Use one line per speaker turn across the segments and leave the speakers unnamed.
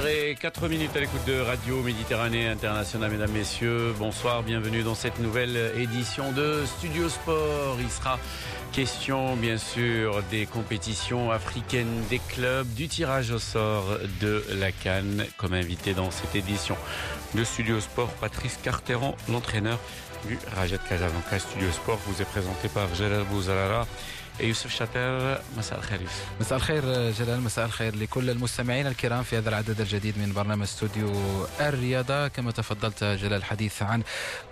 7h04 minutes à l'écoute de Radio Méditerranée Internationale, mesdames, messieurs. Bonsoir, bienvenue dans cette nouvelle édition de Studio Sport. Il sera question, bien sûr, des compétitions africaines, des clubs, du tirage au sort de la Cannes. Comme invité dans cette édition de Studio Sport, Patrice Carteron, l'entraîneur du Rajet Casablanca. Studio Sport vous est présenté par Gérald Bouzalala. يوسف شاتر مساء الخير يوسف.
مساء الخير جلال. مساء الخير لكل المستمعين الكرام في هذا العدد الجديد من برنامج استوديو الرياضة. كما تفضلت جلال الحديث عن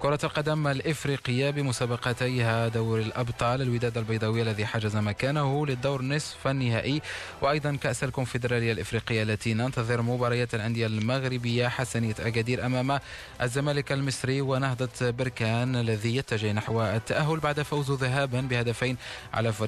كرة القدم الإفريقية بمسابقتيها دور الأبطال الوداد البيضاوي الذي حجز مكانه للدور نصف النهائي. وأيضا كأس الكونفدرالية الإفريقية التي ننتظر مباريات الأندية المغربية حسنية أكادير أمام الزمالك المصري ونهضة بركان الذي يتجه نحو التأهل بعد فوزه ذهابا بهدفين على فريق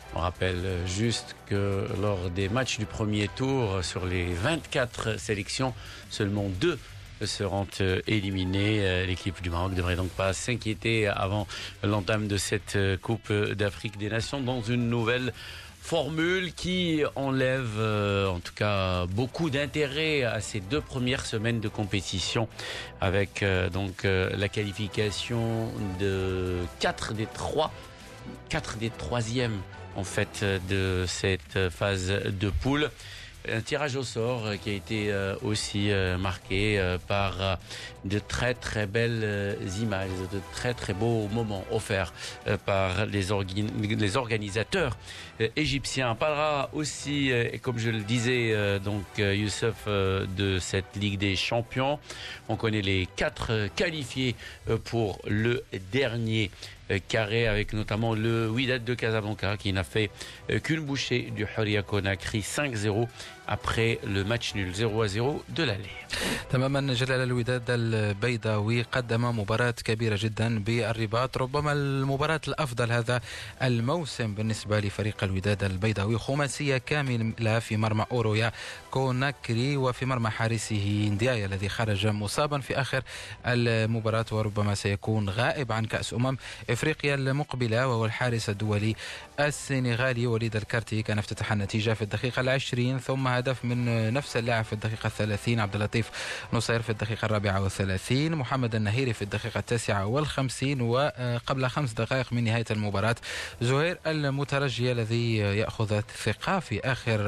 On rappelle juste que lors des matchs du premier tour, sur les 24 sélections, seulement deux seront éliminés. L'équipe du Maroc ne devrait donc pas s'inquiéter avant l'entame de cette Coupe d'Afrique des Nations dans une nouvelle formule qui enlève en tout cas beaucoup d'intérêt à ces deux premières semaines de compétition avec donc la qualification de quatre des trois quatre des troisièmes en fait de cette phase de poule. Un tirage au sort qui a été aussi marqué par de très très belles images, de très très beaux moments offerts par les, les organisateurs égyptiens. On parlera aussi, comme je le disais, donc Youssef, de cette Ligue des Champions. On connaît les quatre qualifiés pour le dernier carré avec notamment le Wydad de Casablanca qui n'a fait qu'une bouchée du Huria Conakry 5-0 après le match nul 0 à 0 de l'aller.
تماما جلال الوداد البيضاوي قدم مباراة كبيرة جدا بالرباط. ربما المباراة الأفضل هذا الموسم بالنسبة لفريق الوداد البيضاوي. خماسية كاملة في مرمى أورويا كوناكري وفي مرمى حارسه نديايا الذي خرج مصابا في آخر المباراة. وربما سيكون غائب عن كأس أمم إفريقيا المقبلة وهو الحارس الدولي السنغالي. وليد الكارتي كان افتتح النتيجة في الدقيقة العشرين ثم هدف من نفس اللاعب في الدقيقة الثلاثين عبد اللطيف نصير في الدقيقة الرابعة والثلاثين محمد النهيري في الدقيقة التاسعة والخمسين وقبل خمس دقائق من نهاية المباراة زهير المترجي الذي يأخذ الثقة في آخر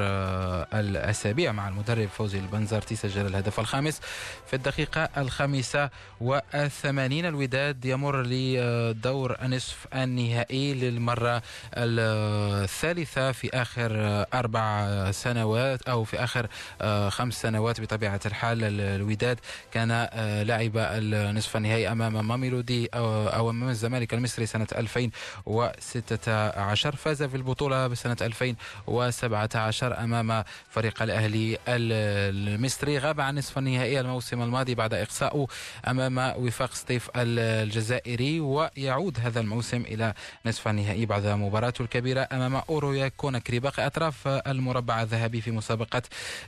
الأسابيع مع المدرب فوزي البنزرتي سجل الهدف الخامس في الدقيقة الخامسة والثمانين. الوداد يمر لدور نصف النهائي للمرة الثالثة في آخر أربع سنوات في آخر خمس سنوات بطبيعة الحال. الوداد كان لعب النصف النهائي أمام ماميلودي أو أمام الزمالك المصري سنة 2016 فاز في البطولة بسنة 2017 أمام فريق الأهلي المصري. غاب عن نصف النهائي الموسم الماضي بعد إقصائه أمام وفاق سطيف الجزائري ويعود هذا الموسم إلى نصف النهائي بعد مباراته الكبيرة أمام حوريا كوناكري. باقي أطراف المربع الذهبي في مسابقة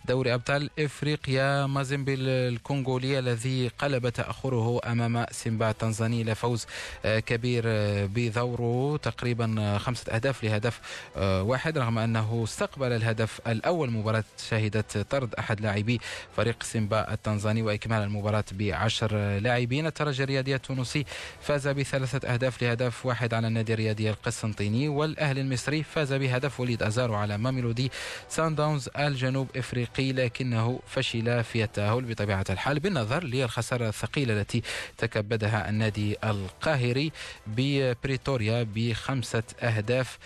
دوري أبطال إفريقيا. مازيمبي الكونغولي الذي قلب تأخره أمام سيمبا التنزاني إلى فوز كبير بدوره تقريبا خمسة أهداف لهدف واحد رغم أنه استقبل الهدف الأول مباراة شهدت طرد أحد لاعبي فريق سيمبا التنزاني وإكمال المباراة بعشر لاعبين. الترجي الرياضي التونسي فاز بثلاثة أهداف لهدف واحد على النادي الرياضي القسنطيني والأهلي المصري فاز بهدف وليد أزارو على ماميلودي سان داونز الجنوب إفريقي لكنه فشل في التأهل بطبيعة الحال بالنظر للخسارة الثقيلة التي تكبدها النادي القاهري ببريتوريا بخمسة أهداف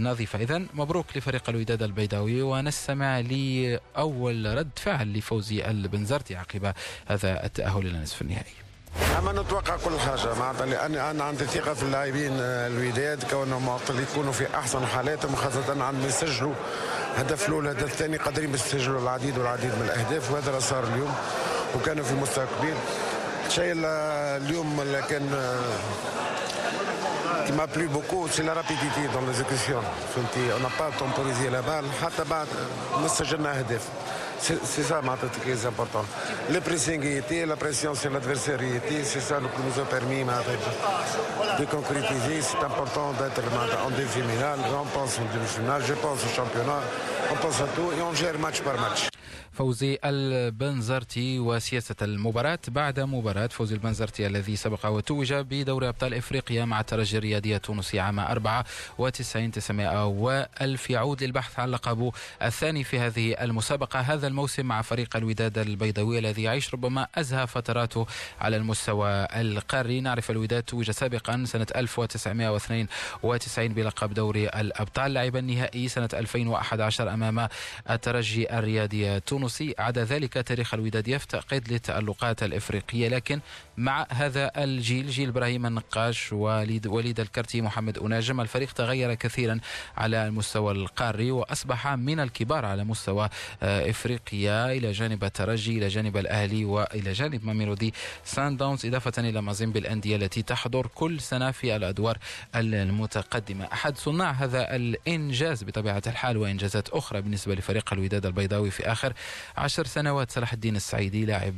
نظيفة. إذا مبروك لفريق الوداد البيضاوي ونستمع لأول رد فعل لفوزي البنزرتي عقب هذا التأهل إلى نصف النهائي.
أما نتوقع كل حاجة معناتها لاني أنا عندي ثقة في اللاعبين الوداد كونهم يكونوا في أحسن حالاتهم خاصة عندما يسجلوا هدف الأول هدف الثاني قادرين يسجلوا العديد والعديد من الأهداف وهذا اللي صار اليوم وكانوا في مستوى كبير الشيء اليوم كان qui m'a plu beaucoup, c'est la rapidité dans l'exécution. On n'a pas temporisé la balle, حتى بعد ما سجلنا أهداف. C'est ça, qui est important. Le pressing était, la pression sur l'adversaire était, c'est ça qui nous a permis de concrétiser. C'est important d'être en demi-finale. On pense en demi-finale, je pense au championnat, on pense à tout et on gère match par match.
فوزي البنزرتي وسياسة المباراة بعد مباراة فوزي البنزرتي الذي سبق وتوج بدوري أبطال إفريقيا مع الترجي الرياضي التونسي عام 94 900 وألف يعود للبحث عن لقبه الثاني في هذه المسابقة. هذا الموسم مع فريق الوداد البيضاوي الذي يعيش ربما أزهى فتراته على المستوى القاري. نعرف الوداد توج سابقا سنة 1992 بلقب دوري الأبطال. لعب النهائي سنة 2011 أمام الترجي الرياضي التونسي التونسي عدا ذلك تاريخ الوداد يفتقد للتألقات الإفريقية لكن مع هذا الجيل جيل إبراهيم النقاش وليد وليد الكرتي محمد أوناجم الفريق تغير كثيرا على المستوى القاري وأصبح من الكبار على مستوى آه، إفريقيا إلى جانب الترجي إلى جانب الأهلي وإلى جانب ماميلودي صن داونز إضافة إلى مازيمبي الأندية التي تحضر كل سنة في الأدوار المتقدمة. أحد صناع هذا الإنجاز بطبيعة الحال وإنجازات أخرى بالنسبة لفريق الوداد البيضاوي في آخر عشر سنوات صلاح الدين السعيدي لاعب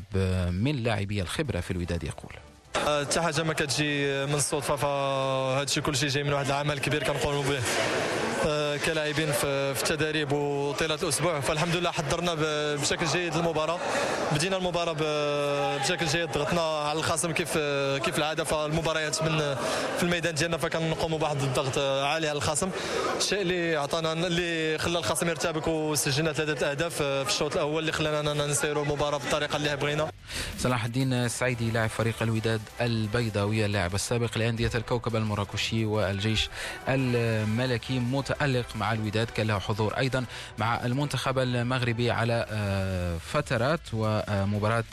من لاعبي الخبرة في الوداد يقول.
حتى حاجة ما كتجي من الصدفة فهذا الشيء كل شيء جاي من واحد العمل كبير كنقوموا به. آه، كلاعبين في التدريب وطيلة الأسبوع. فالحمد لله حضرنا بشكل جيد للمباراه بدينا المباراة بشكل جيد ضغطنا على الخصم كيف كيف العادة. فالمباريات من في الميدان ديالنا فكنقوموا بواحد الضغط عالي على الخصم. الشيء اللي عطانا اللي خلى الخصم يرتبك وسجلنا ثلاثة أهداف في الشوط الأول اللي خلانا نسيروا المباراة بالطريقة اللي بغينا.
صلاح الدين السعيدي لاعب فريق الوداد البيضاوي اللاعب السابق لأندية الكوكب المراكشي والجيش الملكي متألق مع الوداد كان له حضور أيضا مع المنتخب المغربي على آه، فترات ومباراة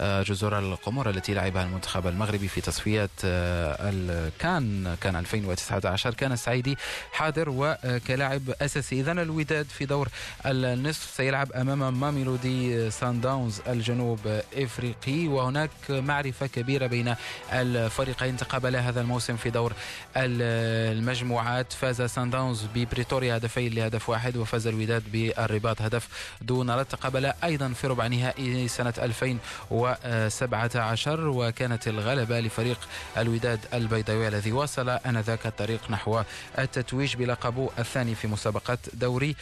آه، جزر القمر التي لعبها المنتخب المغربي في تصفيات آه، الكان كان 2019 كان السعيدي حاضر وكلاعب أساسي. اذا الوداد في دور النصف سيلعب أمام ماميلودي سان داونز الجنوب إفريقي. وهناك معرفة كبيرة بين الفريقين تقابلا هذا الموسم في دور المجموعات. فاز سان داونز ببريتوريا هدفين لهدف واحد وفاز الوداد بالرباط هدف دون رد تقابلا أيضا في ربع نهائي سنة 2017 وكانت الغلبة لفريق الوداد البيضاوي الذي واصل آنذاك الطريق نحو التتويج بلقبه الثاني في مسابقة دوري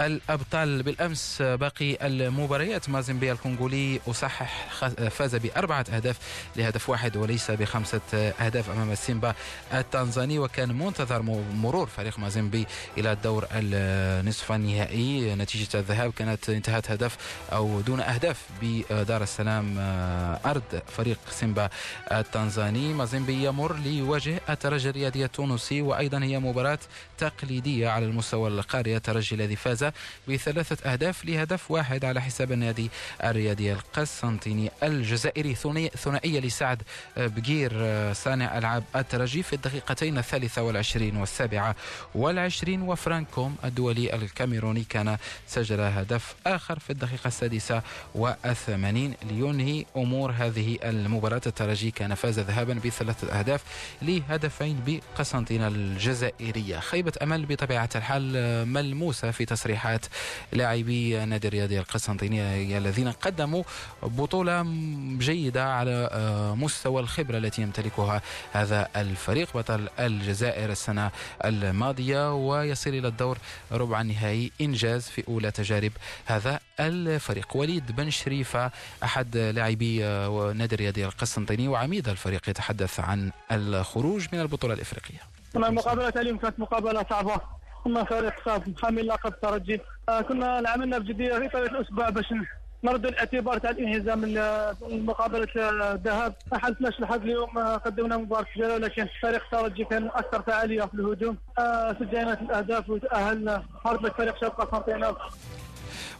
الأبطال بالأمس باقي المباريات. مازن الكونغولي أصحح فاز بأربعة أهداف لهدف واحد وليس بخمسة أهداف أمام السيمبا التنزاني وكان منتظر مرور فريق مازيمبي إلى الدور النصف النهائي. نتيجة الذهاب كانت انتهت هدف أو دون أهداف بدار السلام أرض فريق سيمبا التنزاني. مازيمبي يمر ليواجه الترجي الرياضي التونسي وأيضا هي مباراة تقليدية على المستوى القاري. الترجي الذي فاز بثلاثة أهداف لهدف واحد على حساب النادي الرياضي القسنطيني الجزائري ثنائية لسعد بقير صانع ألعاب الترجي في الدقيقتين الثالثة والعشرين والسابعة والعشرين وفرانك كوم الدولي الكاميروني كان سجل هدف آخر في الدقيقة السادسة والثمانين لينهي أمور هذه المباراة. الترجي كان فاز ذهابا بثلاثة أهداف لهدفين بقسنطينة الجزائرية. خيبة أمل بطبيعة الحال ملموسة في تصريح تصريحات لاعبي النادي الرياضي القسنطيني الذين قدموا بطولة جيدة على آه، مستوى الخبرة التي يمتلكها هذا الفريق. بطل الجزائر السنة الماضية ويصل إلى الدور ربع النهائي إنجاز في أولى تجارب هذا الفريق. وليد بن شريفة أحد لاعبي آه، النادي الرياضي القسنطيني وعميد الفريق يتحدث عن الخروج من البطولة الإفريقية.
المقابلة اليوم كانت مقابلة صعبة. كنا فريق حامل لقب الترجي آه، كنا عملنا بجديه في طريق الأسبوع باش نرد الاعتبار تاع الإنهزام من مقابلة الذهاب. ما حالفناش الحظ اليوم آه، قدمنا مباراة جيده ولكن فريق الترجي كان أكثر فعاليه في الهجوم. آه، سجلنا الأهداف وتأهلنا. لك فريق شرق قسنطينه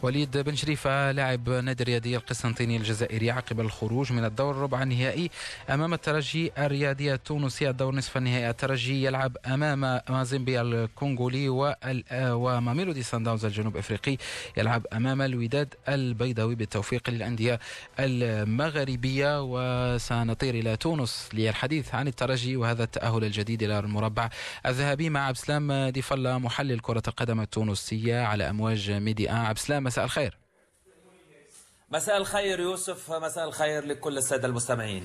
وليد بن شريفة لاعب نادي الرياضي القسنطيني الجزائري عقب الخروج من الدور الربع النهائي أمام الترجي الرياضي التونسي. الدور نصف النهائي الترجي يلعب أمام مازيمبي الكونغولي وماميلودي سان داونز الجنوب أفريقي. يلعب أمام الوداد البيضاوي بالتوفيق للأندية المغربية. وسنطير إلى تونس للحديث عن الترجي وهذا التأهل الجديد إلى المربع الذهبي مع عبد السلام ديفلا محلل كرة القدم التونسية على أمواج ميدي آن عبد السلام مساء الخير.
مساء الخير يوسف مساء الخير لكل السادة المستمعين.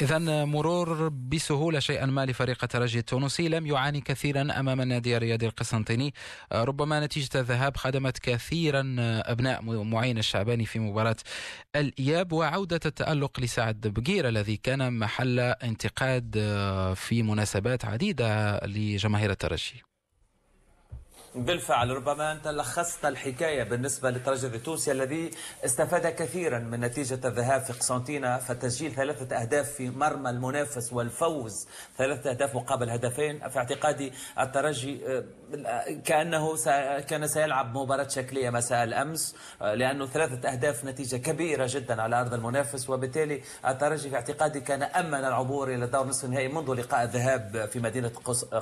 إذا مرور بسهولة شيئا ما لفريق الترجي التونسي لم يعاني كثيرا أمام النادي الرياضي القسنطيني. ربما نتيجة الذهاب خدمت كثيرا أبناء معين الشعباني في مباراة الإياب وعودة التألق لسعد بقير الذي كان محل انتقاد في مناسبات عديدة لجماهير الترجي.
بالفعل ربما أنت لخصت الحكاية بالنسبة للترجي التونسي الذي استفاد كثيرا من نتيجة الذهاب في قسنطينة فتسجيل ثلاثة أهداف في مرمى المنافس والفوز ثلاثة أهداف مقابل هدفين. في اعتقادي الترجي آه، كأنه كان سيلعب مباراة شكلية مساء الأمس آه، لأنه ثلاثة أهداف نتيجة كبيرة جدا على أرض المنافس. وبالتالي الترجي في اعتقادي كان أمن العبور إلى دور نصف النهائي منذ لقاء الذهاب في مدينة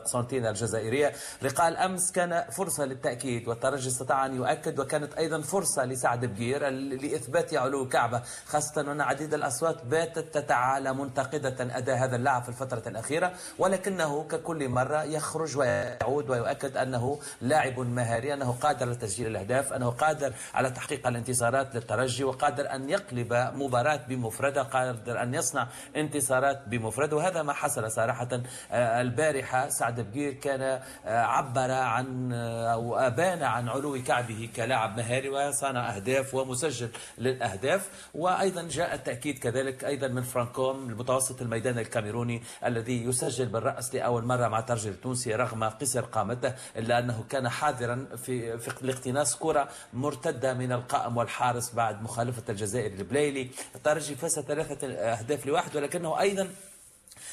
قسنطينة الجزائرية. لقاء الأمس كان فرصة للتأكيد والترجي استطاع أن يؤكد وكانت أيضا فرصة لسعد بقير لإثبات علو كعبة خاصة أن عديد الأصوات باتت تتعالى منتقدة أداء هذا اللاعب في الفترة الأخيرة ولكنه ككل مرة يخرج ويعود ويؤكد أنه لاعب مهاري أنه قادر على تسجيل الأهداف أنه قادر على تحقيق الانتصارات للترجي وقادر أن يقلب مباراة بمفردة قادر أن يصنع انتصارات بمفرده وهذا ما حصل صراحة. آه، البارحة سعد بقير كان آه، عبر عن أو أبان عن علو كعبه كلاعب مهاري وصنع أهداف ومسجل للأهداف. وأيضا جاء التأكيد كذلك أيضا من فرانك كوم المتوسط الميدان الكاميروني الذي يسجل بالرأس لأول مرة مع الترجي التونسي رغم قصر قامته إلا أنه كان حاضرا في, في الاقتناص كرة مرتدة من القائم والحارس بعد مخالفة الجزائري البليلي الترجي فاز ثلاثة أهداف لواحد ولكنه أيضا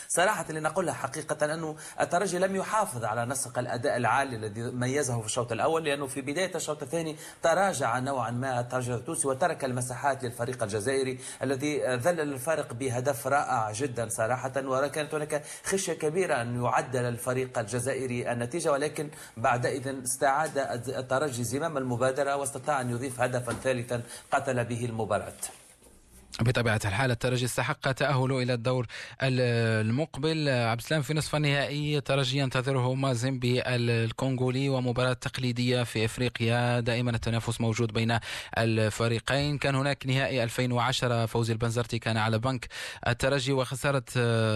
صراحة لنقولها حقيقة أنه الترجي لم يحافظ على نسق الأداء العالي الذي ميزه في الشوط الأول لأنه في بداية الشوط الثاني تراجع نوعا ما الترجي التونسي وترك المساحات للفريق الجزائري الذي ذلل الفارق بهدف رائع جدا صراحة وكانت هناك خشية كبيرة أن يعدل الفريق الجزائري النتيجة ولكن بعدئذ استعاد الترجي زمام المبادرة واستطاع أن يضيف هدفا ثالثا قتل به المباراة.
بطبيعة الحال الترجي استحق تأهله إلى الدور المقبل. عبد السلام في نصف النهائي الترجي ينتظره مازيمبي الكونغولي ومباراة تقليدية في إفريقيا. دائما التنافس موجود بين الفريقين. كان هناك نهائي 2010 فوزي البنزرتي كان على بنك الترجي وخسارة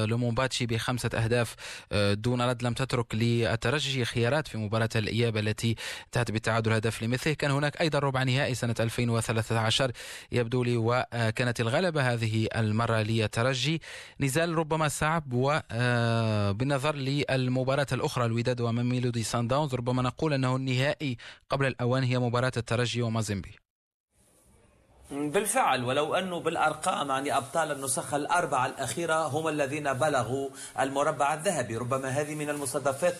لومومباتشي بخمسة أهداف دون رد. لم تترك للترجي خيارات في مباراة الإياب التي انتهت بالتعادل هدف لمثله كان هناك أيضا ربع نهائي سنة 2013 يبدو لي وكانت الغلبة هذه المرة للترجي نزال ربما صعب وبالنظر آه، للمباراة الأخرى الوداد وميلودي سان داونز. ربما نقول أنه النهائي قبل الأوان هي مباراة الترجي ومازيمبي.
بالفعل ولو أنه بالأرقام يعني أبطال النسخة الأربعة الأخيرة هم الذين بلغوا المربع الذهبي. ربما هذه من المصادفات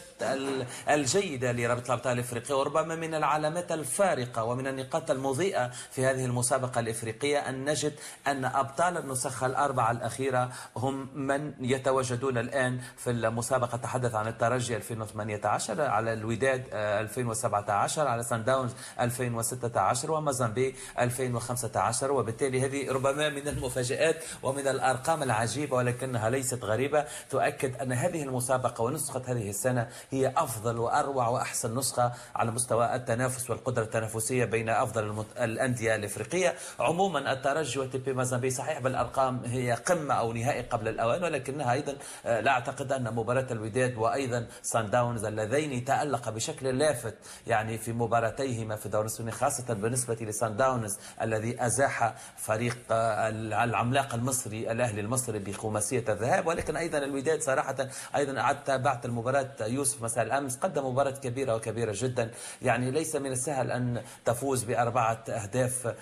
الجيدة لرابطة الأبطال الإفريقية وربما من العلامات الفارقة ومن النقاط المضيئة في هذه المسابقة الإفريقية أن نجد أن أبطال النسخة الأربعة الأخيرة هم من يتواجدون الآن في المسابقة. تحدث عن الترجي 2018 على الوداد 2017 على سان داونز 2016 ومازامبي 2015 16 وبالتالي هذه ربما من المفاجآت ومن الأرقام العجيبة ولكنها ليست غريبة. تؤكد أن هذه المسابقة ونسخة هذه السنة هي أفضل وأروع وأحسن نسخة على مستوى التنافس والقدرة التنافسية بين أفضل الأندية الإفريقية. عموما الترجي وتيبي مازامبي صحيح بالأرقام هي قمة أو نهائي قبل الأوان ولكنها أيضا آه، لا أعتقد أن مباراة الوداد وأيضا سان داونز اللذين تألق بشكل لافت يعني في مباراتيهما في دور خاصة بالنسبة لسان داونز الذي أزاح فريق العملاق المصري الأهلي المصري بخماسية الذهاب. ولكن أيضا الوداد صراحة أيضا أعدت بعد المباراة. يوسف مساء الأمس قدم مباراة كبيرة وكبيرة جدا. يعني ليس من السهل أن تفوز بأربعة أهداف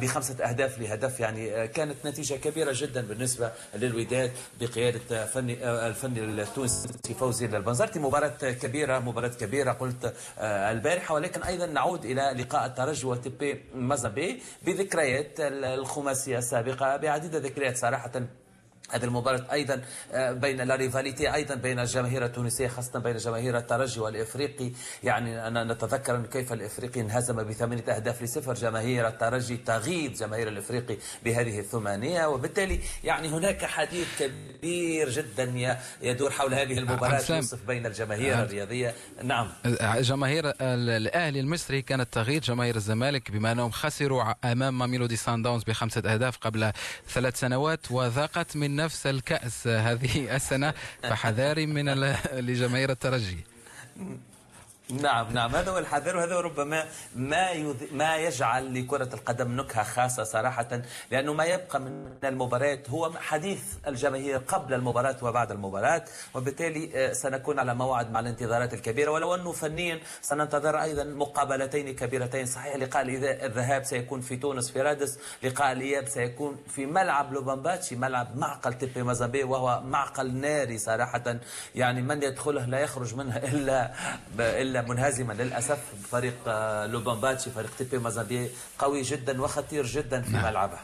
بخمسة أهداف لهدف. يعني كانت نتيجة كبيرة جدا بالنسبة للوداد بقيادة فني الفني التونسي فوزي البنزرتي مباراة كبيرة مباراة كبيرة قلت آه، البارحة. ولكن أيضا نعود إلى لقاء الترجي وتبي مازامبي بذكريات الخماسية السابقة بعديد الذكريات صراحة هذه المباراة أيضا آه، بين لا ريفاليتي أيضا بين الجماهير التونسية خاصة بين جماهير الترجي والإفريقي. يعني أنا نتذكر كيف الإفريقي انهزم بثمانية أهداف لصفر. جماهير الترجي تغيظ جماهير الإفريقي بهذه الثمانية. وبالتالي يعني هناك حديث كبير جدا يدور حول هذه المباراة. يوصف بين الجماهير الرياضية. نعم.
جماهير الأهلي المصري كانت تغيظ جماهير الزمالك بما أنهم خسروا أمام ميلودي سان داونز بخمسة أهداف قبل ثلاث سنوات وذاقت من نفس الكأس هذه السنة فحذاري من لجماهير الترجي.
نعم نعم. هذا هو الحذر وهذا ربما ما يذ... ما يجعل لكرة القدم نكهة خاصة صراحة لأنه ما يبقى من المباريات. هو حديث الجماهير قبل المباراة وبعد المباراة وبالتالي آه، سنكون على موعد مع الانتظارات الكبيرة. ولو أنه فنيا سننتظر أيضا مقابلتين كبيرتين. صحيح لقاء الذهاب سيكون في تونس في رادس. لقاء الإياب سيكون في ملعب لوبامباتشي ملعب معقل تيبي مازامبي وهو معقل ناري صراحة. يعني من يدخله لا يخرج منه إلا إلا منهزما للأسف فريق آه، لوبامباتشي فريق تيبي مازامبي قوي جدا وخطير جدا في نعم. ملعبه.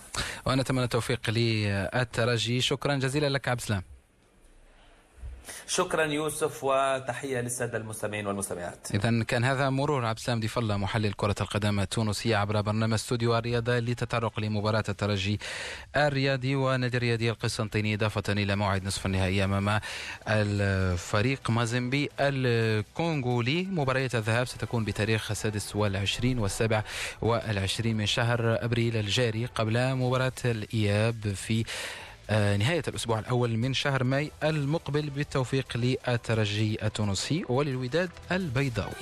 وأنا أتمنى التوفيق للترجي شكرا جزيلا لك عبد السلام.
شكرا يوسف وتحية للسادة المستمعين والمستمعات.
اذا كان هذا مرور عبد السلام الله محلل كرة القدم التونسيه عبر برنامج استوديو الرياضه لتطرق لمباراة الترجي الرياضي ونادي الرياضي القسنطيني إضافة إلى موعد نصف النهائي أمام الفريق مازيمبي الكونغولي مباريات الذهاب ستكون بتاريخ السادس والعشرين والسابع والعشرين من شهر أبريل الجاري قبل مباراة الإياب في نهاية الأسبوع الأول من شهر ماي المقبل بالتوفيق للترجي التونسي وللوداد البيضاوي.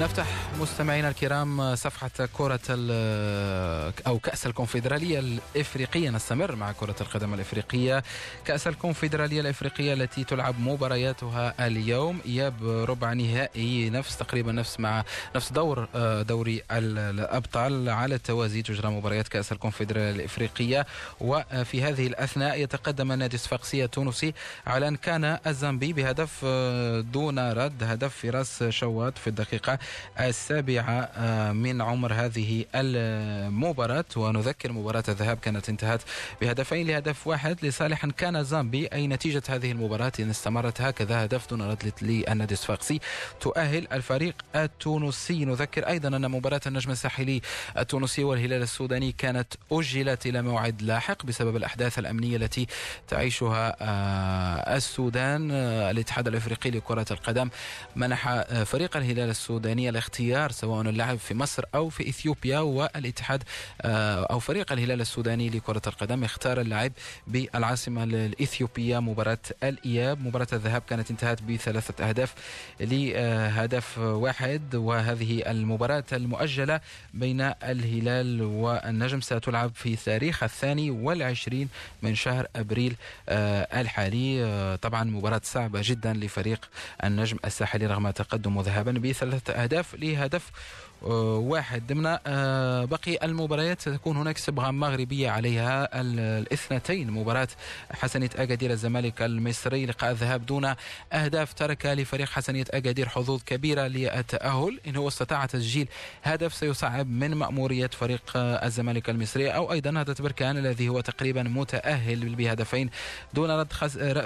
نفتح مستمعينا الكرام صفحة كرة أو كأس الكونفدرالية الإفريقية. نستمر مع كرة القدم الإفريقية. كأس الكونفدرالية الإفريقية التي تلعب مبارياتها اليوم. إياب ربع نهائي. نفس تقريبا نفس مع نفس دور آه، دوري الأبطال على التوازي. تجرى مباريات كأس الكونفدرالية الإفريقية. وفي هذه الأثناء يتقدم النادي الصفاقسي التونسي على أن كان الزامبي بهدف آه، دون رد. هدف فراس شوات في الدقيقة السابعة آه، من عمر هذه المباراة. ونذكر مباراة الذهاب كانت انتهت بهدفين لهدف واحد لصالح كان زامبي. أي نتيجة هذه المباراة؟ إن استمرت هكذا هدف دون رد للنادي الصفاقسي تؤهل الفريق التونسي. نذكر أيضا أن مباراة النجم الساحلي التونسي والهلال السوداني كانت أجلت إلى موعد لاحق بسبب الأحداث الأمنية التي تعيشها آه، السودان. آه، الاتحاد الأفريقي لكرة القدم منح فريق الهلال السوداني الاختيار سواء اللعب في مصر أو في إثيوبيا والاتحاد آه، أو فريق الهلال السوداني لكرة القدم. اختار اللعب بالعاصمة الإثيوبية مباراة الإياب. مباراة الذهاب كانت انتهت بثلاثة أهداف لهدف واحد وهذه المباراة المؤجلة بين الهلال والنجم ستلعب في تاريخ الثاني والعشرين من شهر أبريل آه، الحالي. آه، طبعا مباراة صعبة جدا لفريق النجم الساحلي رغم تقدمه ذهابا بثلاثة أهداف لهدف واحد ضمن آه، بقي المباريات ستكون هناك صبغة مغربية عليها الاثنتين مباراة حسنية أكادير الزمالك المصري لقاء الذهاب دون أهداف ترك لفريق حسنية أكادير حظوظ كبيرة للتأهل. إن هو استطاع تسجيل هدف سيصعب من مأمورية فريق آه، الزمالك المصري. أو أيضا هذا بركان الذي هو تقريبا متأهل بهدفين دون رد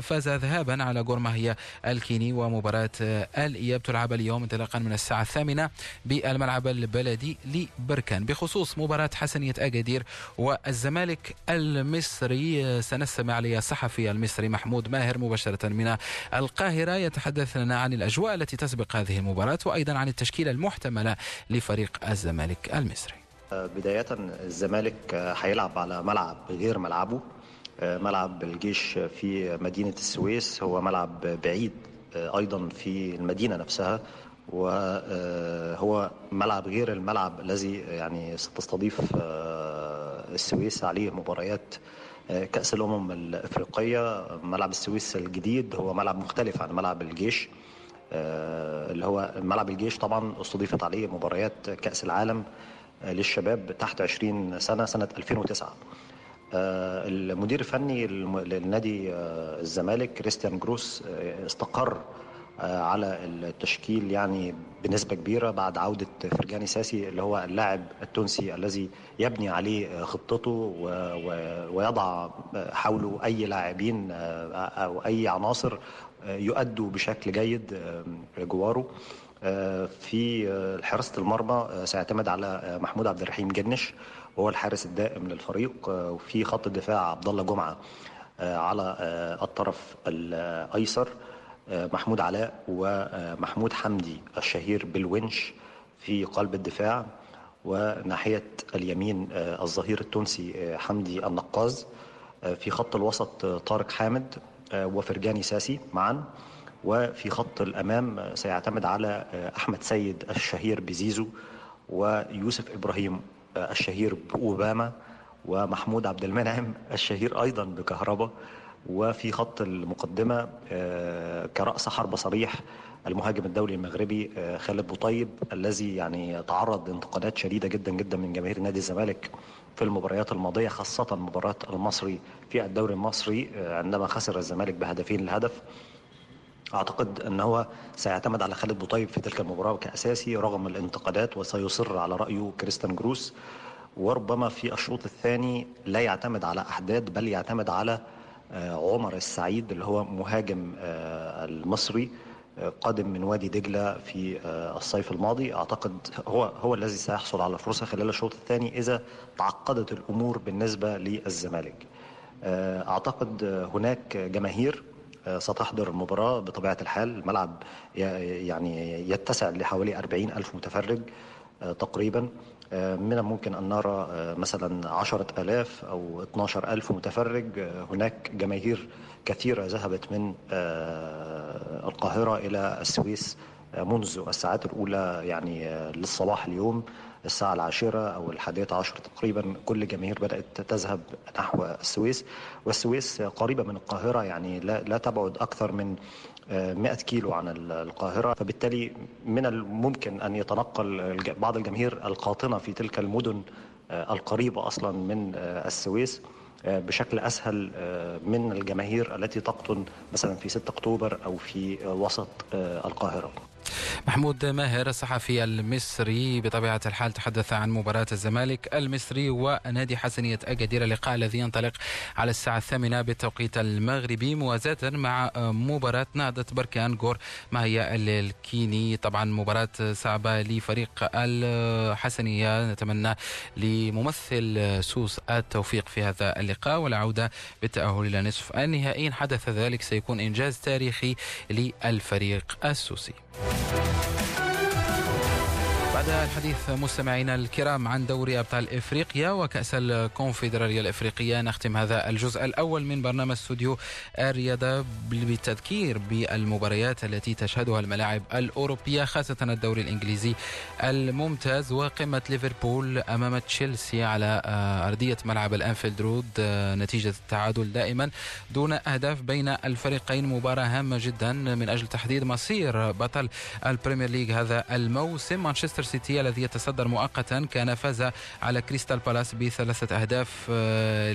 فاز ذهابا على غورماهيا الكيني. ومباراة الإياب تلعب اليوم انطلاقا من الساعة الثامنة بالملعب الملعب البلدي لبركان بخصوص مباراة حسنية أكادير والزمالك المصري. سنستمع للصحفي المصري محمود ماهر مباشرة من القاهرة يتحدث لنا عن الأجواء التي تسبق هذه المباراة وأيضا عن التشكيلة المحتملة لفريق الزمالك المصري.
بداية الزمالك هيلعب على ملعب غير ملعبه ملعب الجيش في مدينة السويس هو ملعب بعيد أيضا في المدينة نفسها. وهو ملعب غير الملعب الذي يعني ستستضيف السويس عليه مباريات كأس الأمم الأفريقية ملعب السويس الجديد هو ملعب مختلف عن ملعب الجيش اللي هو ملعب الجيش طبعا استضيفت عليه مباريات كأس العالم للشباب تحت 20 سنة سنة 2009 المدير الفني للنادي الزمالك كريستيان جروس استقر على التشكيل يعني بنسبة كبيرة بعد عودة فرجاني ساسي اللي هو اللاعب التونسي الذي يبني عليه خطته ويضع حوله أي لاعبين أو أي عناصر يؤدوا بشكل جيد جواره. في حراسة المرمى سيعتمد على محمود عبد الرحيم جنش وهو الحارس الدائم للفريق. وفي خط الدفاع عبد الله جمعة على الطرف الأيسر. محمود علاء ومحمود حمدي الشهير بالونش في قلب الدفاع وناحية اليمين الظهير التونسي حمدي النقاز في خط الوسط طارق حامد وفرجاني ساسي معا وفي خط الأمام سيعتمد على أحمد سيد الشهير بزيزو ويوسف إبراهيم الشهير بأوباما ومحمود عبد المنعم الشهير أيضا بكهربا. وفي خط المقدمة كرأس حرب صريح المهاجم الدولي المغربي خالد بوطيب الذي يعني تعرض لانتقادات شديدة جدا جدا من جماهير نادي الزمالك في المباريات الماضية خاصة مباراة المصري في الدوري المصري عندما خسر الزمالك بهدفين لهدف أعتقد إن هو سيعتمد على خالد بوطيب في تلك المباراة كأساسي رغم الانتقادات وسيصر على رأيه كريستيان جروس. وربما في الشوط الثاني لا يعتمد على احداد بل يعتمد على عمر السعيد اللي هو مهاجم المصري قادم من وادي دجلة في الصيف الماضي. أعتقد هو هو الذي سيحصل على فرصة خلال الشوط الثاني إذا تعقدت الأمور بالنسبة للزمالك. أعتقد هناك جماهير ستحضر المباراة بطبيعة الحال. الملعب يعني يتسع لحوالي 40 ألف متفرج تقريبا. من الممكن أن نرى مثلا عشرة ألاف أو 12 ألف متفرج. هناك جماهير كثيرة ذهبت من القاهرة إلى السويس منذ الساعات الأولى يعني للصباح اليوم الساعة العاشرة أو الحادية عشر تقريبا. كل جماهير بدأت تذهب نحو السويس. والسويس قريبة من القاهرة يعني لا, لا تبعد أكثر من 100 كيلو عن القاهرة فبالتالي من الممكن أن يتنقل بعض الجماهير القاطنة في تلك المدن القريبة أصلا من السويس بشكل أسهل من الجماهير التي تقطن مثلا في 6 أكتوبر أو في وسط القاهرة.
محمود ماهر الصحفي المصري بطبيعة الحال تحدث عن مباراة الزمالك المصري ونادي حسنية أكادير اللقاء الذي ينطلق على الساعة الثامنة بالتوقيت المغربي موازاة مع مباراة نهضة بركان جور ما هي الكيني طبعا مباراة صعبة لفريق الحسنية نتمنى لممثل سوس التوفيق في هذا اللقاء والعودة بالتأهل إلى نصف النهائي. إن حدث ذلك سيكون إنجاز تاريخي للفريق السوسي. Música بعد الحديث مستمعينا الكرام عن دوري أبطال إفريقيا وكأس الكونفدرالية الإفريقية نختم هذا الجزء الأول من برنامج استوديو الرياضة بالتذكير بالمباريات التي تشهدها الملاعب الأوروبية خاصة الدوري الإنجليزي الممتاز وقمة ليفربول أمام تشيلسي على أرضية ملعب الأنفيلد رود نتيجة التعادل دائما دون أهداف بين الفريقين. مباراة هامة جدا من أجل تحديد مصير بطل البريمير ليج هذا الموسم. مانشستر سيتي الذي يتصدر مؤقتا كان فاز على كريستال بالاس بثلاثة أهداف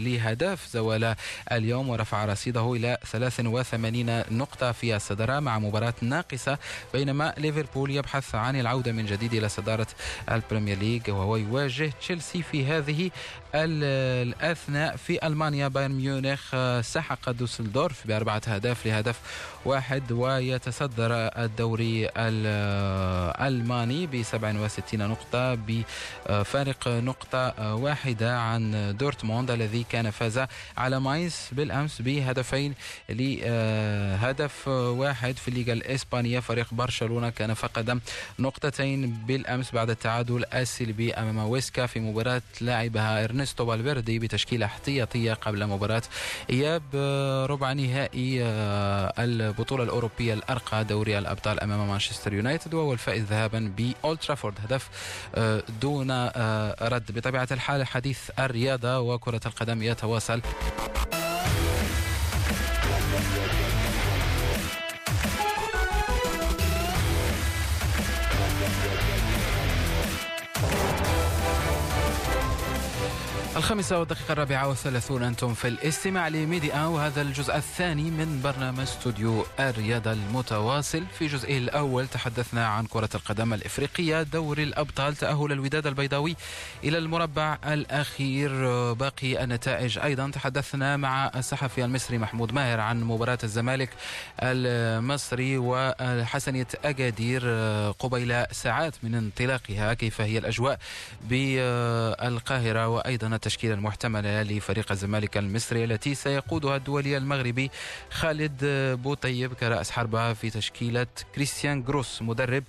لهدف زوال اليوم ورفع رصيده إلى 83 نقطة في الصدارة مع مباراة ناقصة بينما ليفربول يبحث عن العودة من جديد إلى صدارة البريمير ليج وهو يواجه تشيلسي في هذه الأثناء في ألمانيا بايرن ميونخ سحق دوسلدورف بأربعة أهداف لهدف واحد ويتصدر الدوري الألماني ب 67 نقطة بفارق نقطة واحدة عن دورتموند الذي كان فاز على ماينز بالأمس بهدفين لهدف واحد في الليغا الإسبانية. فريق برشلونة كان فقد نقطتين بالأمس بعد التعادل السلبي أمام ويسكا في مباراة لعبها ارنستو فالفيردي بتشكيلة احتياطية قبل مباراة إياب ربع نهائي البطولة الأوروبية الأرقى دوري الأبطال أمام مانشستر يونايتد وهو الفائز ذهابا باولد ترافورد هدف دون رد. بطبيعة الحال حديث الرياضة وكرة القدم يتواصل. الخامسة والدقيقة الرابعة والثلاثون أنتم في الاستماع لميديا وهذا الجزء الثاني من برنامج استوديو الرياضة المتواصل. في جزئه الأول تحدثنا عن كرة القدم الإفريقية دوري الأبطال تأهل الوداد البيضاوي إلى المربع الأخير. باقي النتائج أيضا. تحدثنا مع الصحفي المصري محمود ماهر عن مباراة الزمالك المصري وحسنية أكادير قبيل ساعات من انطلاقها كيف هي الأجواء بالقاهرة وأيضا التشكيلة المحتملة لفريق الزمالك المصري التي سيقودها الدولي المغربي خالد بوطيب كرأس حربة في تشكيلة كريستيان جروس مدرب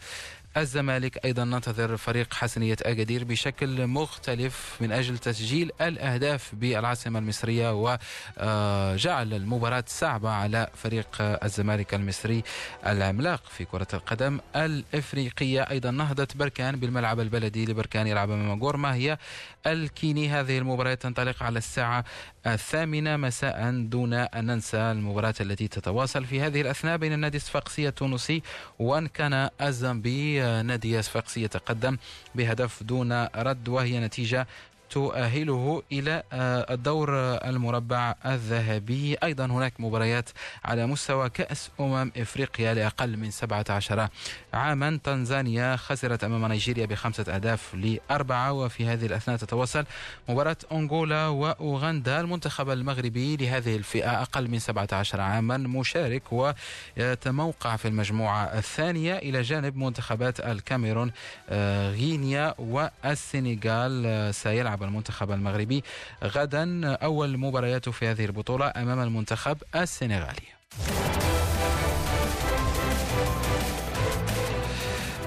الزمالك أيضا ننتظر فريق حسنية أكادير بشكل مختلف من أجل تسجيل الأهداف بالعاصمة المصرية وجعل المباراة صعبة على فريق الزمالك المصري العملاق في كرة القدم الإفريقية. أيضا نهضة بركان بالملعب البلدي لبركان يلعب أمام غورما هي الكيني؟ هذه المباراة تنطلق على الساعة الثامنة مساء دون أن ننسى المباراة التي تتواصل في هذه الأثناء بين النادي الصفاقسي التونسي وإن كان الزامبي. نادي صفاقسي يتقدم بهدف دون رد وهي نتيجة تؤهله إلى آه، الدور المربع الذهبي. أيضا هناك مباريات على مستوى كأس أمم إفريقيا لأقل من 17 عاما. تنزانيا خسرت أمام نيجيريا بخمسة أهداف لأربعة وفي هذه الأثناء تتواصل مباراة أنغولا وأوغندا. المنتخب المغربي لهذه الفئة أقل من 17 عاما مشارك ويتموقع في المجموعة الثانية إلى جانب منتخبات الكاميرون آه، غينيا والسنغال. آه، سيلعب يلعب المنتخب المغربي غدا أول مبارياته في هذه البطولة أمام المنتخب السنغالي.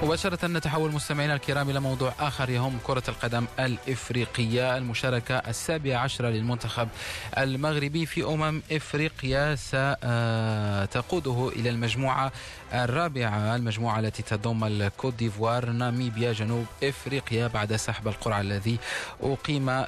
مباشرة نتحول مستمعينا الكرام إلى موضوع آخر يهم كرة القدم الإفريقية المشاركة السابعة عشرة للمنتخب المغربي في أمم إفريقيا. ستقوده إلى المجموعة الرابعة المجموعة التي تضم الكوت ديفوار ناميبيا جنوب إفريقيا بعد سحب القرعة الذي أقيم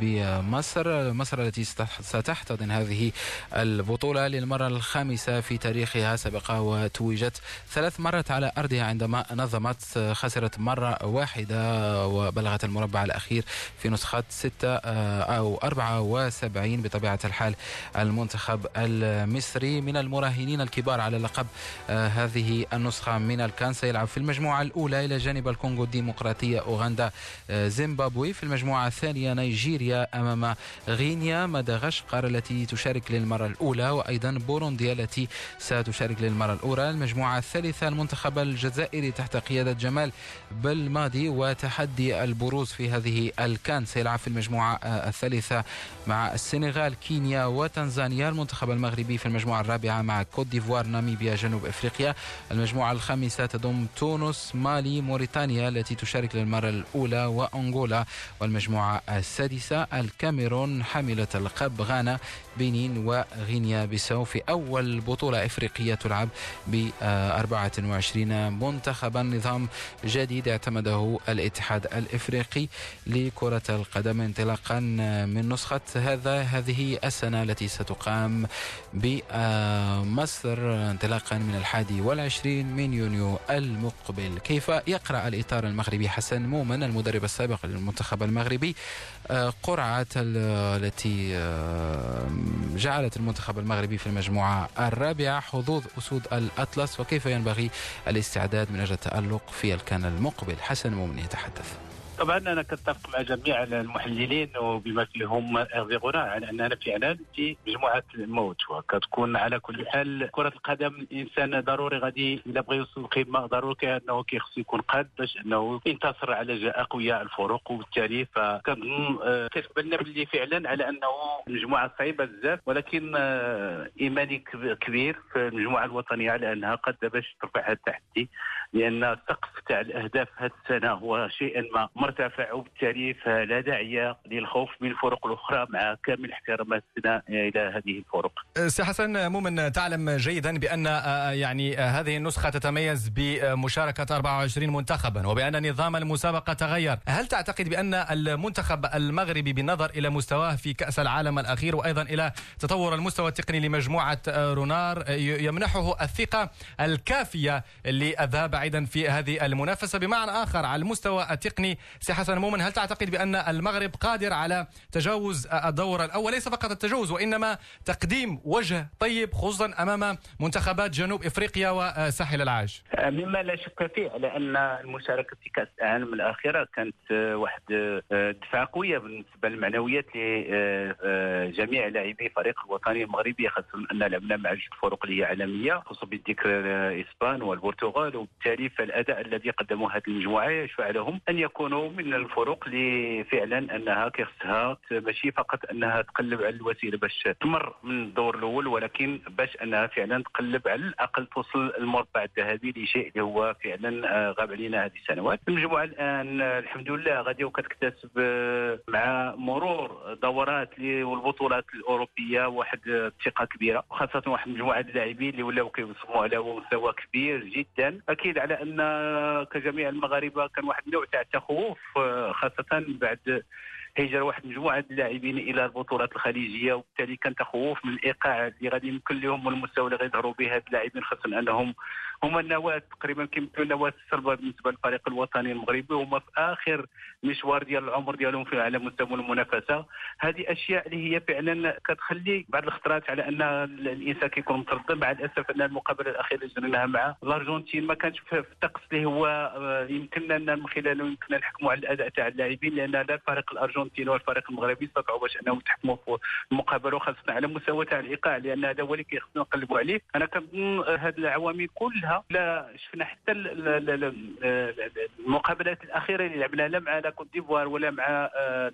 بمصر مصر. التي ستحتضن هذه البطولة للمرة الخامسة في تاريخها. سبق وتوجت ثلاث مرات على أرضها عندما نظمت خسرت مرة واحدة وبلغت المربع الأخير في نسخة ستة أو أربعة وسبعين بطبيعة الحال المنتخب المصري. من المراهنين الكبار على لقب هذه النسخة من الكان سيلعب في المجموعة الأولى إلى جانب الكونغو الديمقراطية أوغندا زيمبابوي. في المجموعة الثانية نيجيريا أمام غينيا مدغشقر التي تشارك للمرة الأولى وأيضا بورونديا التي ستشارك للمرة الأولى. المجموعة الثالثة المنتخب الجزائري تحت قيادة جمال بالماضي وتحدي البروز في هذه الكان سيلعب في المجموعة الثالثة مع السنغال كينيا وتنزانيا. المنتخب المغربي في المجموعة الرابعة مع كوت ديفوار ناميبيا جنوب إفريقيا. المجموعة الخامسة تضم تونس مالي موريتانيا التي تشارك للمرة الأولى وأنغولا. والمجموعة السادسة الكاميرون حاملة اللقب غانا بنين وغينيا بيساو. في أول بطولة إفريقية تلعب ب 24 منتخبا. نظام جديد اعتمده الاتحاد الإفريقي لكرة القدم انطلاقا من نسخة هذا هذه السنة التي ستقام بمصر انطلاقا من الحادي والعشرين من يونيو المقبل. كيف يقرأ الإطار المغربي حسن مومن المدرب السابق للمنتخب المغربي قرعة التي جعلت المنتخب المغربي في المجموعة الرابعة حظوظ أسود الأطلس وكيف ينبغي الاستعداد من أجل التألق في الكان المقبل؟ حسن مؤمن يتحدث.
طبعا أنا كنتفق مع جميع المحللين وبما فيهم اغذي على أننا فعلا في مجموعة الموت وكتكون على كل حال كرة القدم الإنسان ضروري غادي إلا بغى يوصل القمه ضروري انه كيخصو يكون قاد باش أنه ينتصر على اقوياء الفرق وبالتالي فكنظن آه، كتبان باللي فعلا على أنه مجموعة صعيبة بزاف ولكن آه، إيماني كبير في المجموعة الوطنية على أنها قد باش ترفع هذا التحدي. لأن السقف تاع الأهداف هذه السنة هو شيئا ما مرتفع وبالتالي فلا داعي للخوف من الفرق الأخرى مع كامل احتراماتنا إلى هذه الفرق.
سي حسن مؤمن تعلم جيدا بأن آه، يعني آه، هذه النسخة تتميز بمشاركة 24 منتخبا وبأن نظام المسابقة تغير، هل تعتقد بأن المنتخب المغربي بالنظر إلى مستواه في كأس العالم الأخير وأيضا إلى تطور المستوى التقني لمجموعة رونار يمنحه الثقة الكافية للذهاب بعيدا في هذه المنافسة. بمعنى آخر على المستوى التقني سي حسن مؤمن هل تعتقد بأن المغرب قادر على تجاوز الدور الأول؟ ليس فقط التجاوز وإنما تقديم وجه طيب خصوصا أمام منتخبات جنوب إفريقيا وساحل العاج.
مما لا شك فيه على ان المشاركة في كأس العالم الأخيرة كانت واحد دفعه قويه بالنسبة للمعنويات لجميع لاعبي فريق الوطني المغربي خاصة أن لعبنا مع جوج فرق اللي هي عالميه خصوصا بالذكر إسبان والبرتغال. وبالتالي فالاداء الذي قدموه هذه المجموعة. يشفع لهم أن يكونوا من الفرق اللي فعلا أنها كيخصها ماشي فقط أنها تقلب على الوسيله باش تمر من الدور الأول ولكن باش أنها فعلا تقلب على الأقل توصل المربع الذهبي لشيء اللي هو فعلا آه، غاب علينا هذه السنوات. المجموعة الآن الحمد لله غادي وكتكتسب آه، مع مرور دورات والبطولات الأوروبية واحد الثقه كبيرة وخاصة واحد مجموعة اللاعبين اللي ولاو كيوصلوا على مستوى كبير جدا. أكيد على أن كجميع المغاربة كان واحد النوع تاع التخوف آه، خاصة بعد هيجر واحد مجموعه اللاعبين إلى البطولات الخليجية وبالتالي كان تخوف من الايقاع اللي غادي يمكن لهم والمستوى اللي غيظهروا به هاد اللاعبين خاصة أنهم هما النواة تقريبا كيمثلوا النواة الصلبه بالنسبة للفريق الوطني المغربي هما في آخر مشوار ديال العمر ديالهم في على مستوى المنافسة. هذه أشياء اللي هي فعلا كتخلي بعض الخطرات على أن الإنسان كيكون متردد مع الاسف أن المقابلة الأخيرة اللي جريناها مع الأرجنتين ما كانش في الطقس اللي هو آه، يمكننا من خلاله يمكننا نحكموا على الأداء تاع اللاعبين لأن لا الفريق الارجنتيني والفريق المغربي استطاعوا باش انهم يتحكموا في المقابلة وخاصة على مستوى تاع الايقاع لأن هذا هو اللي كيخصنا نقلبوا عليه. أنا كنظن هذه العوامل كلها لا شفنا حتى المقابلات الأخيرة اللي لعبنا لا مع la Côte d'Ivoire ولا مع آه،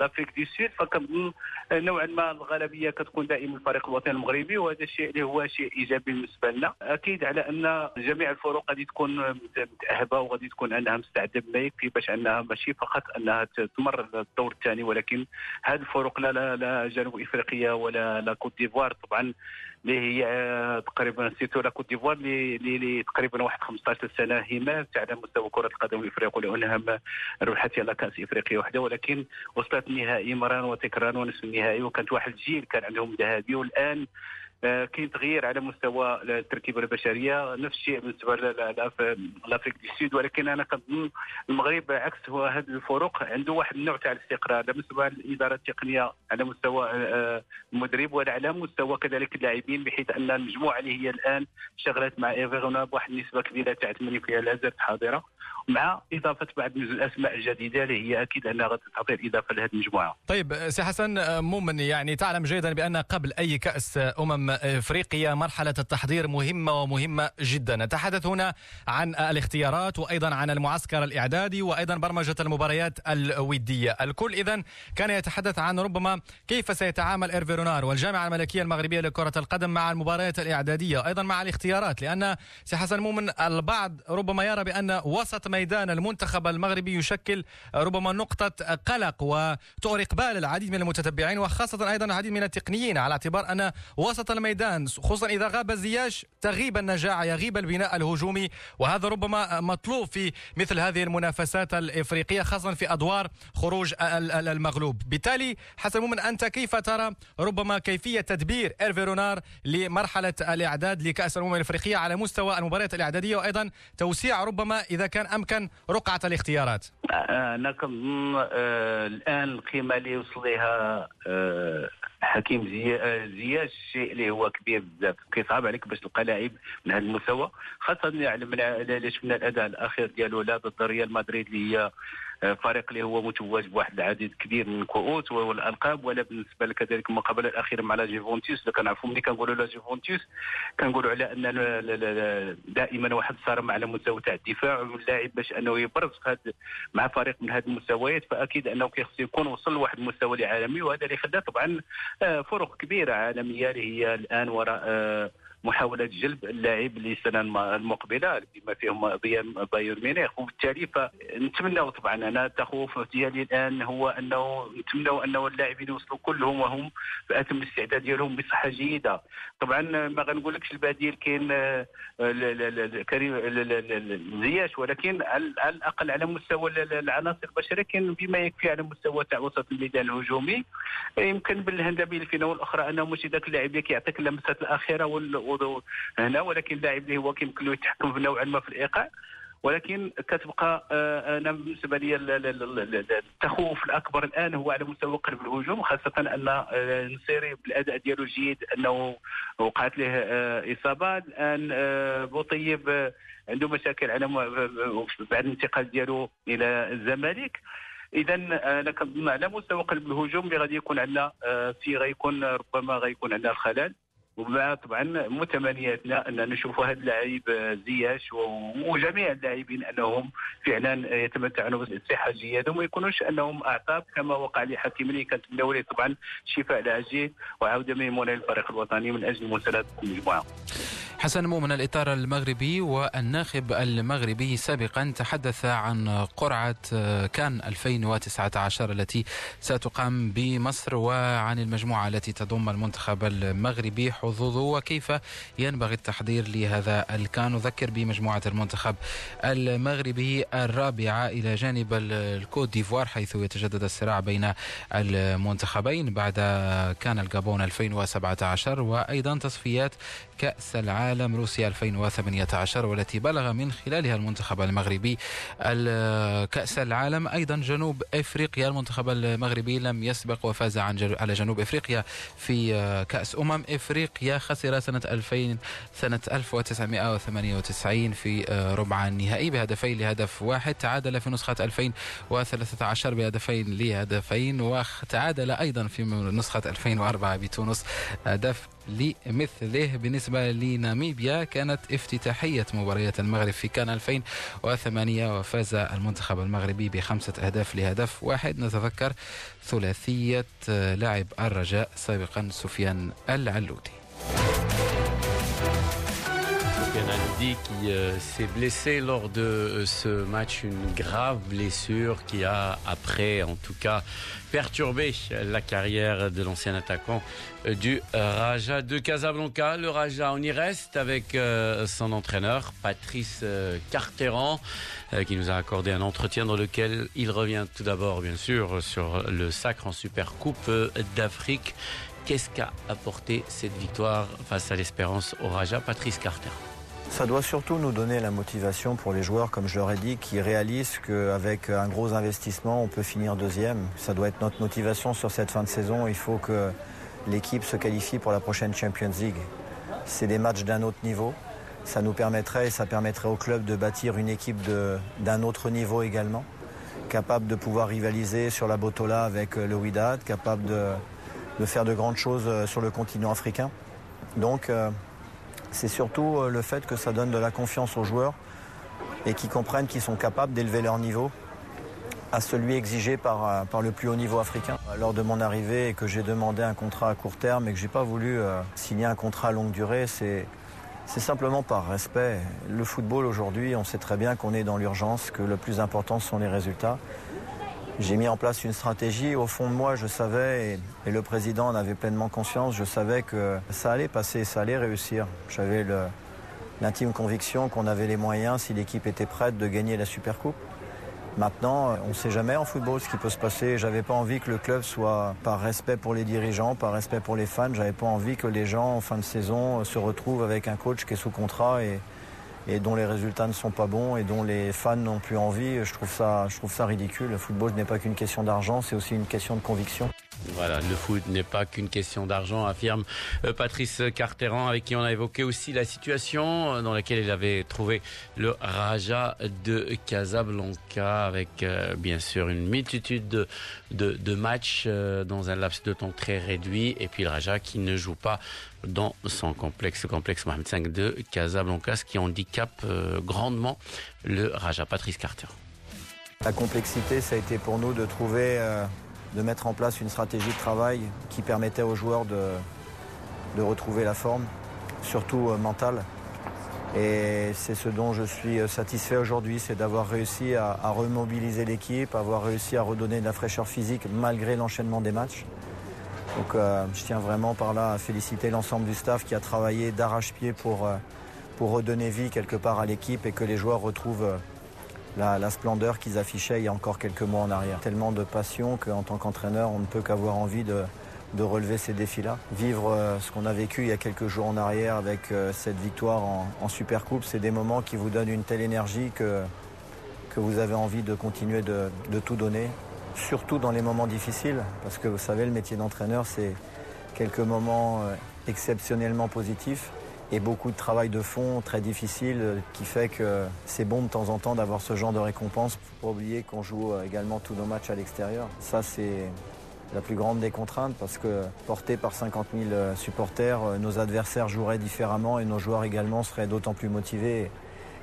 l'Afrique du Sud. فكنظن نوعا ما الغالبية كتكون دائما الفريق الوطني المغربي وهذا الشيء اللي هو شيء إيجابي بالنسبة لنا. أكيد على أن جميع الفرق غادي تكون متأهبة وغادي تكون انها مستعده بما يكفي باش أنها ماشي فقط أنها تمر الدور الثاني ولكن هذه الفرق لا لا جنوب افريقيا ولا la Côte d'Ivoire. طبعا اللي هي تقريبا surtout la Côte d'Ivoire اللي تقريبا واحد 15 سنة همات على مستوى كرة القدم الإفريقية ولانها ربحت على كأس إفريقيا وحدة. ولكن وصلت النهائي مرارا وتكرارا ونصف النهائي وكانت واحد الجيل كان عندهم ذهبي والآن كاين تغيير على مستوى التركيبة البشرية نفس الشيء بالنسبة l'Afrique du Sud ولكن أنا كنظن المغرب عكس هو هذه الفرق عنده واحد النوع تاع الاستقرار على مستوى الاداره التقنية على مستوى آه، المدرب وعلى مستوى كذلك اللاعبين بحيث أن المجموعة اللي هي الآن اشتغلت مع إيرفي رونار بواحد النسبة كبيرة تاع 80% لا زالت حاضرة مع إضافة بعض الأسماء الجديدة اللي هي أكيد أنها غتعطي اضافه لهذه المجموعة.
طيب سي حسن مؤمن يعني تعلم جيدا بأن قبل أي كأس أمم إفريقيا مرحلة التحضير مهمة ومهمة جدا، نتحدث هنا عن الاختيارات وأيضا عن المعسكر الإعدادي وأيضا برمجة المباريات الودية، الكل اذا كان يتحدث عن ربما كيف سيتعامل إيرفي رونار والجامعة الملكية المغربية لكرة القدم مع المباريات الإعدادية، أيضا مع الاختيارات لأن سي حسن مؤمن البعض ربما يرى بأن وسط ميدان المنتخب المغربي يشكل ربما نقطة قلق وتؤرق بال العديد من المتتبعين وخاصة أيضا العديد من التقنيين على اعتبار أن وسط الميدان خصوصا إذا غاب زياش تغيب النجاعة يغيب البناء الهجومي وهذا ربما مطلوب في مثل هذه المنافسات الإفريقية خاصة في أدوار خروج المغلوب. بالتالي حسن مؤمن أنت كيف ترى ربما كيفية تدبير إيرفيرونار لمرحلة الإعداد لكأس الأمم الإفريقية على مستوى المباريات الإعدادية؟ وأيضا توسيع ربما إذا كان أمكن رقعة الاختيارات.
أنا كنظن آه، الآن القيمة اللي وصل لها آه، حكيم آه، زياش الشيء اللي هو كبير بزاف. كيصعب عليك باش تلقى لاعب من هذا المستوى خاصة يعني شفنا الأداء الأخير ديالو لا ضد ريال مدريد اللي هي فريق اللي هو متوج بواحد العديد كبير من الكؤوس والألقاب. ولا بالنسبة كذلك المقابله الاخيره مع la Juventus كنعرفوا ملي كنقولوا la Juventus كنقولوا على أن دائما واحد الصرامة على مستوى تاع الدفاع واللاعب باش أنه يبرز مع فريق من هذه المستويات فأكيد أنه كيخص يكون وصل لواحد المستوى العالمي وهذا اللي خلى طبعا آه، فرق كبيرة عالمية اللي هي الآن وراء آه، محاولة جلب اللاعب للسنة المقبلة بما فيهم بايرن ميونخ. وبالتالي فنتمنى طبعا أنا التخوف ديالي الآن هو أنه نتمنى أنه اللاعبين يوصلوا كلهم وهم في أتم الاستعداد ديالهم بصحة جيدة. طبعا ما غنقولكش البديل كاين كريم زياش ولكن على الأقل على مستوى العناصر البشرية كان بما يكفي على مستوى تاع وسط الميدان الهجومي. يمكن بالهندبي الفينه والاخرى أنه ماشي ذاك اللاعب اللي كيعطيك اللمسات الأخيرة هنا ولكن اللاعب اللي هو كيمكن له يتحكم نوعا ما في الإيقاع. ولكن كتبقى آه، أنا بالنسبة لي التخوف الأكبر الآن هو على مستوى قلب الهجوم خاصة أن آه، نصيري بالأداء ديالو الجيد أنه وقعت له آه، إصابة. الآن بوطيب عنده مشاكل على بعد الانتقال ديالو إلى الزمالك. اذا أنا كنظن على مستوى قلب الهجوم اللي غادي يكون عندنا في غيكون ربما غيكون عندنا الخلل. ومع طبعا متمنياتنا أن نشوف هذا اللاعب زياش وجميع اللاعبين أنهم فعلا يتمتعون بالصحه الجيدة وما يكونوش أنهم اعصاب كما وقع لحكيم اللي كانت له طبعا شفاء العاجل وعودة ميمونه للفريق الوطني من أجل مساندة المجموعه.
حسن مؤمن الإطار المغربي والناخب المغربي سابقا تحدث عن قرعة كان 2019 التي ستقام بمصر وعن المجموعة التي تضم المنتخب المغربي حظوظه وكيف ينبغي التحضير لهذا الكان. نذكر بمجموعة المنتخب المغربي الرابعة إلى جانب الكوت ديفوار حيث يتجدد الصراع بين المنتخبين بعد كان الجابون 2017 وأيضا تصفيات كأس العالم روسيا 2018 والتي بلغ من خلالها المنتخب المغربي كأس العالم. أيضا جنوب إفريقيا المنتخب المغربي لم يسبق وفاز عن على جنوب إفريقيا في كأس أمم إفريقيا. خسر سنة 2000 سنة 1998 في ربع النهائي بهدفين لهدف واحد. تعادل في نسخة 2013 بهدفين لهدفين وتعادل أيضا في نسخة 2004 بتونس هدف لمثله بالنسبة لناميبيا كانت افتتاحية مباريات المغرب في كان 2008 وفاز المنتخب المغربي بخمسة أهداف لهدف واحد. نتذكر ثلاثية لاعب الرجاء سابقا سفيان العلودي
qui euh, s'est blessé lors de euh, ce match, une grave blessure qui a, après en tout cas, perturbé la carrière de l'ancien attaquant euh, du Raja de Casablanca. Le Raja, on y reste avec son entraîneur, Patrice Carteran, qui nous a accordé un entretien dans lequel il revient tout d'abord, bien sûr, sur le sacre en Super Coupe d'Afrique. Qu'est-ce qu'a apporté cette victoire face à l'espérance au Raja, Patrice Carteran
ça doit surtout nous donner la motivation pour les joueurs, comme je leur ai dit, qui réalisent qu'avec un gros investissement, on peut finir deuxième. Ça doit être notre motivation sur cette fin de saison. Il faut que l'équipe se qualifie pour la prochaine Champions League. C'est des matchs d'un autre niveau. Ça nous permettrait et ça permettrait au club de bâtir une équipe d'un autre niveau également, capable de pouvoir rivaliser sur la Botola avec le Wydad, capable de, faire de grandes choses sur le continent africain. Donc, euh, c'est surtout euh, le fait que ça donne de la confiance aux joueurs et qu'ils comprennent qu'ils sont capables d'élever leur niveau à celui exigé par, euh, par le plus haut niveau africain. Lors de mon arrivée et que j'ai demandé un contrat à court terme et que j'ai pas voulu euh, signer un contrat à longue durée, c'est c'est simplement par respect. Le football aujourd'hui, on sait très bien qu'on est dans l'urgence, que le plus important sont les résultats. J'ai mis en place une stratégie. Au fond de moi, je savais, et, le président en avait pleinement conscience, je savais que ça allait passer, ça allait réussir. J'avais l'intime conviction qu'on avait les moyens, si l'équipe était prête, de gagner la Super Coupe. Maintenant, on ne sait jamais en football ce qui peut se passer. J'avais pas envie que le club soit, par respect pour les dirigeants, par respect pour les fans, j'avais pas envie que les gens en fin de saison se retrouvent avec un coach qui est sous contrat et, et dont les résultats ne sont pas bons et dont les fans n'ont plus envie, je trouve ça, je trouve ça ridicule. Le football n'est pas qu'une question d'argent, c'est aussi une question de conviction.
Voilà, le foot n'est pas qu'une question d'argent, affirme euh, Patrice Carteran, avec qui on a évoqué aussi la situation euh, dans laquelle il avait trouvé le Raja de Casablanca, avec euh, bien sûr une multitude de, matchs dans un laps de temps très réduit, et puis le Raja qui ne joue pas dans son complexe, le complexe Mohamed V de Casablanca, ce qui handicape grandement le Raja. Patrice Carteran.
La complexité, ça a été pour nous de trouver de mettre en place une stratégie de travail qui permettait aux joueurs de, retrouver la forme. surtout euh, mentale. Et c'est ce dont je suis euh, satisfait aujourd'hui, c'est d'avoir réussi à, remobiliser l'équipe, avoir réussi à redonner de la fraîcheur physique malgré l'enchaînement des matchs. Donc euh, je tiens vraiment par là à féliciter l'ensemble du staff qui a travaillé d'arrache-pied pour, pour redonner vie quelque part à l'équipe et que les joueurs retrouvent la, splendeur qu'ils affichaient il y a encore quelques mois en arrière. Tellement de passion qu'en tant qu'entraîneur, on ne peut qu'avoir envie de, relever ces défis-là. Vivre euh, ce qu'on a vécu il y a quelques jours en arrière avec euh, cette victoire en, Supercoupe, c'est des moments qui vous donnent une telle énergie que, vous avez envie de continuer de, de tout donner, surtout dans les moments difficiles, parce que vous savez, le métier d'entraîneur, c'est quelques moments euh, exceptionnellement positifs et beaucoup de travail de fond très difficile euh, qui fait que c'est bon de temps en temps d'avoir ce genre de récompense. Faut pas oublier qu'on joue euh, également tous nos matchs à l'extérieur. Ça, c'est la plus grande des contraintes parce que porté par 50 000 euh, supporters, nos adversaires joueraient différemment et nos joueurs également seraient d'autant plus motivés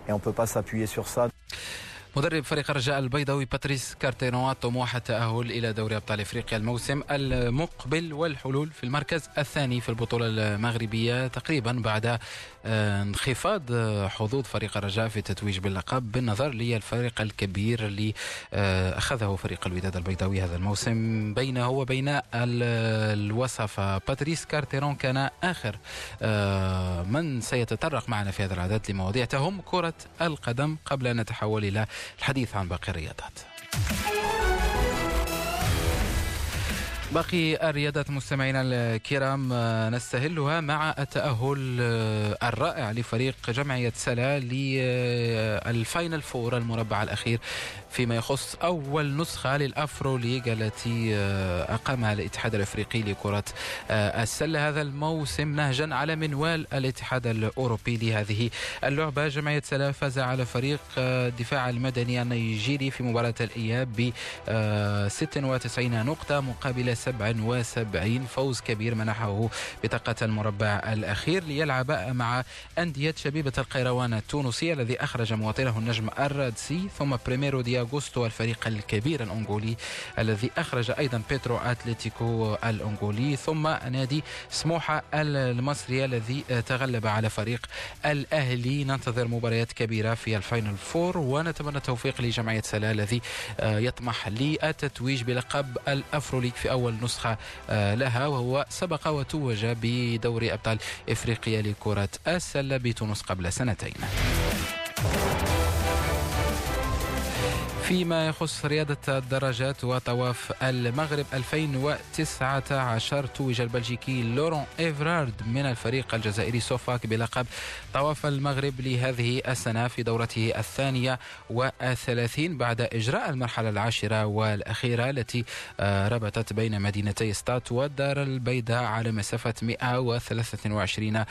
et on ne peut pas s'appuyer sur ça.
مدرب فريق الرجاء البيضاوي باتريس كارتيرون طموح التأهل إلى دوري أبطال إفريقيا الموسم المقبل والحلول في المركز الثاني في البطولة المغربية تقريبا بعد انخفاض حظوظ فريق الرجاء في التتويج باللقب بالنظر للفارق الكبير اللي أخذه فريق الوداد البيضاوي هذا الموسم بينه وبين الوصافة باتريس كارتيرون كان آخر من سيتطرق معنا في هذا العدد لمواضيع تهم كرة القدم قبل أن نتحول إلى الحديث عن باقي الرياضات باقي الرياضات مستمعينا الكرام نستهلها مع التأهل الرائع لفريق جمعية سلا لل Final Four المربع الأخير فيما يخص أول نسخة للأفروليغ التي أقامها الاتحاد الأفريقي لكرة السلة هذا الموسم نهجا على منوال الاتحاد الأوروبي لهذه اللعبة. جمعية سلا فاز على فريق الدفاع المدني النيجيري في مباراة الإياب ب 96 نقطة مقابل 77 فوز كبير منحه بطاقة المربع الأخير. ليلعب مع أندية شبيبة القيروان التونسي الذي أخرج مواطنه النجم الرادسي ثم بريميرو دي أغوستو الفريق الكبير الأنغولي الذي أخرج أيضا بيترو أتلتيكو الأنغولي ثم نادي سموحة المصري الذي تغلب على فريق الأهلي. ننتظر مباريات كبيرة في ال Final Four ونتمنى التوفيق لجمعية سلا الذي يطمح للتتويج بلقب الأفروليغ في أول نسخة لها وهو سبق وتوج بدوري أبطال إفريقيا لكرة السلة بتونس قبل سنتين. فيما يخص رياضة الدراجات وطواف المغرب 2019 توج البلجيكي لورون إيفرارد من الفريق الجزائري سوفاك بلقب طواف المغرب لهذه السنة في دورته الثانية والثلاثين بعد إجراء المرحلة العاشرة والأخيرة التي ربطت بين مدينتي سطات والدار البيضاء على مسافة 123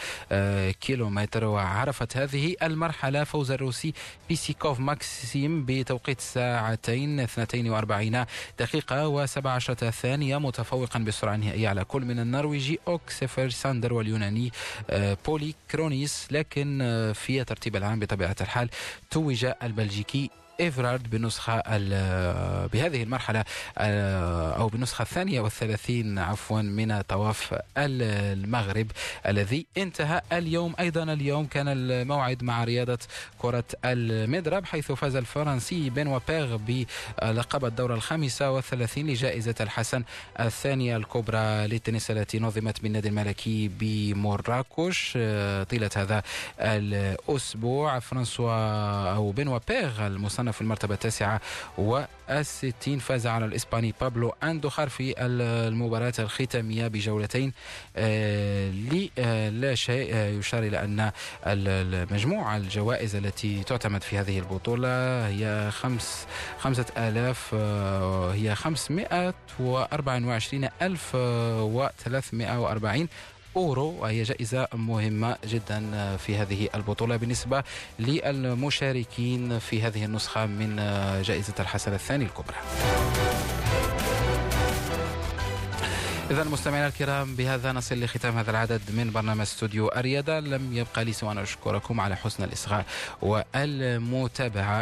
كيلومتر وعرفت هذه المرحلة فوز الروسي بيسيكوف ماكسيم بتوقيت الساعة ساعتين 42 دقيقة و17 ثانية متفوقا بالسرعة النهائية على كل من النرويجي أوكسيفر ساندر واليوناني بولي كرونيس. لكن في الترتيب العام بطبيعة الحال توج البلجيكي إيفرارد بنسخة بهذه المرحلة أو بالنسخة الثانية والثلاثين عفوا من طواف المغرب الذي انتهى اليوم. أيضا اليوم كان الموعد مع رياضة كرة المضرب حيث فاز الفرنسي بنوا بيغ بلقب الدورة الخامسة والثلاثين لجائزة الحسن الثانية الكبرى للتنس التي نظمت بالنادي الملكي بمراكش طيلة هذا الأسبوع. فرانسوا أو بنوا بيغ المصنف في المرتبة التاسعة والستين فاز على الإسباني بابلو أندوخار في المباراة الختامية بجولتين لا شيء يشار إلى أن المجموع الجوائز التي تعتمد في هذه البطولة هي خمس خمسة آلاف هي خمسمائة وأربعة وعشرين ألف وثلاثمائة وأربعين أورو وهي جائزة مهمة جدا في هذه البطولة بالنسبة للمشاركين في هذه النسخة من جائزة الحسن الثاني الكبرى. إذا مستمعينا الكرام بهذا نصل لختام هذا العدد من برنامج استوديو الرياضة لم يبقى لي سوى أن أشكركم على حسن الإصغاء والمتابعة.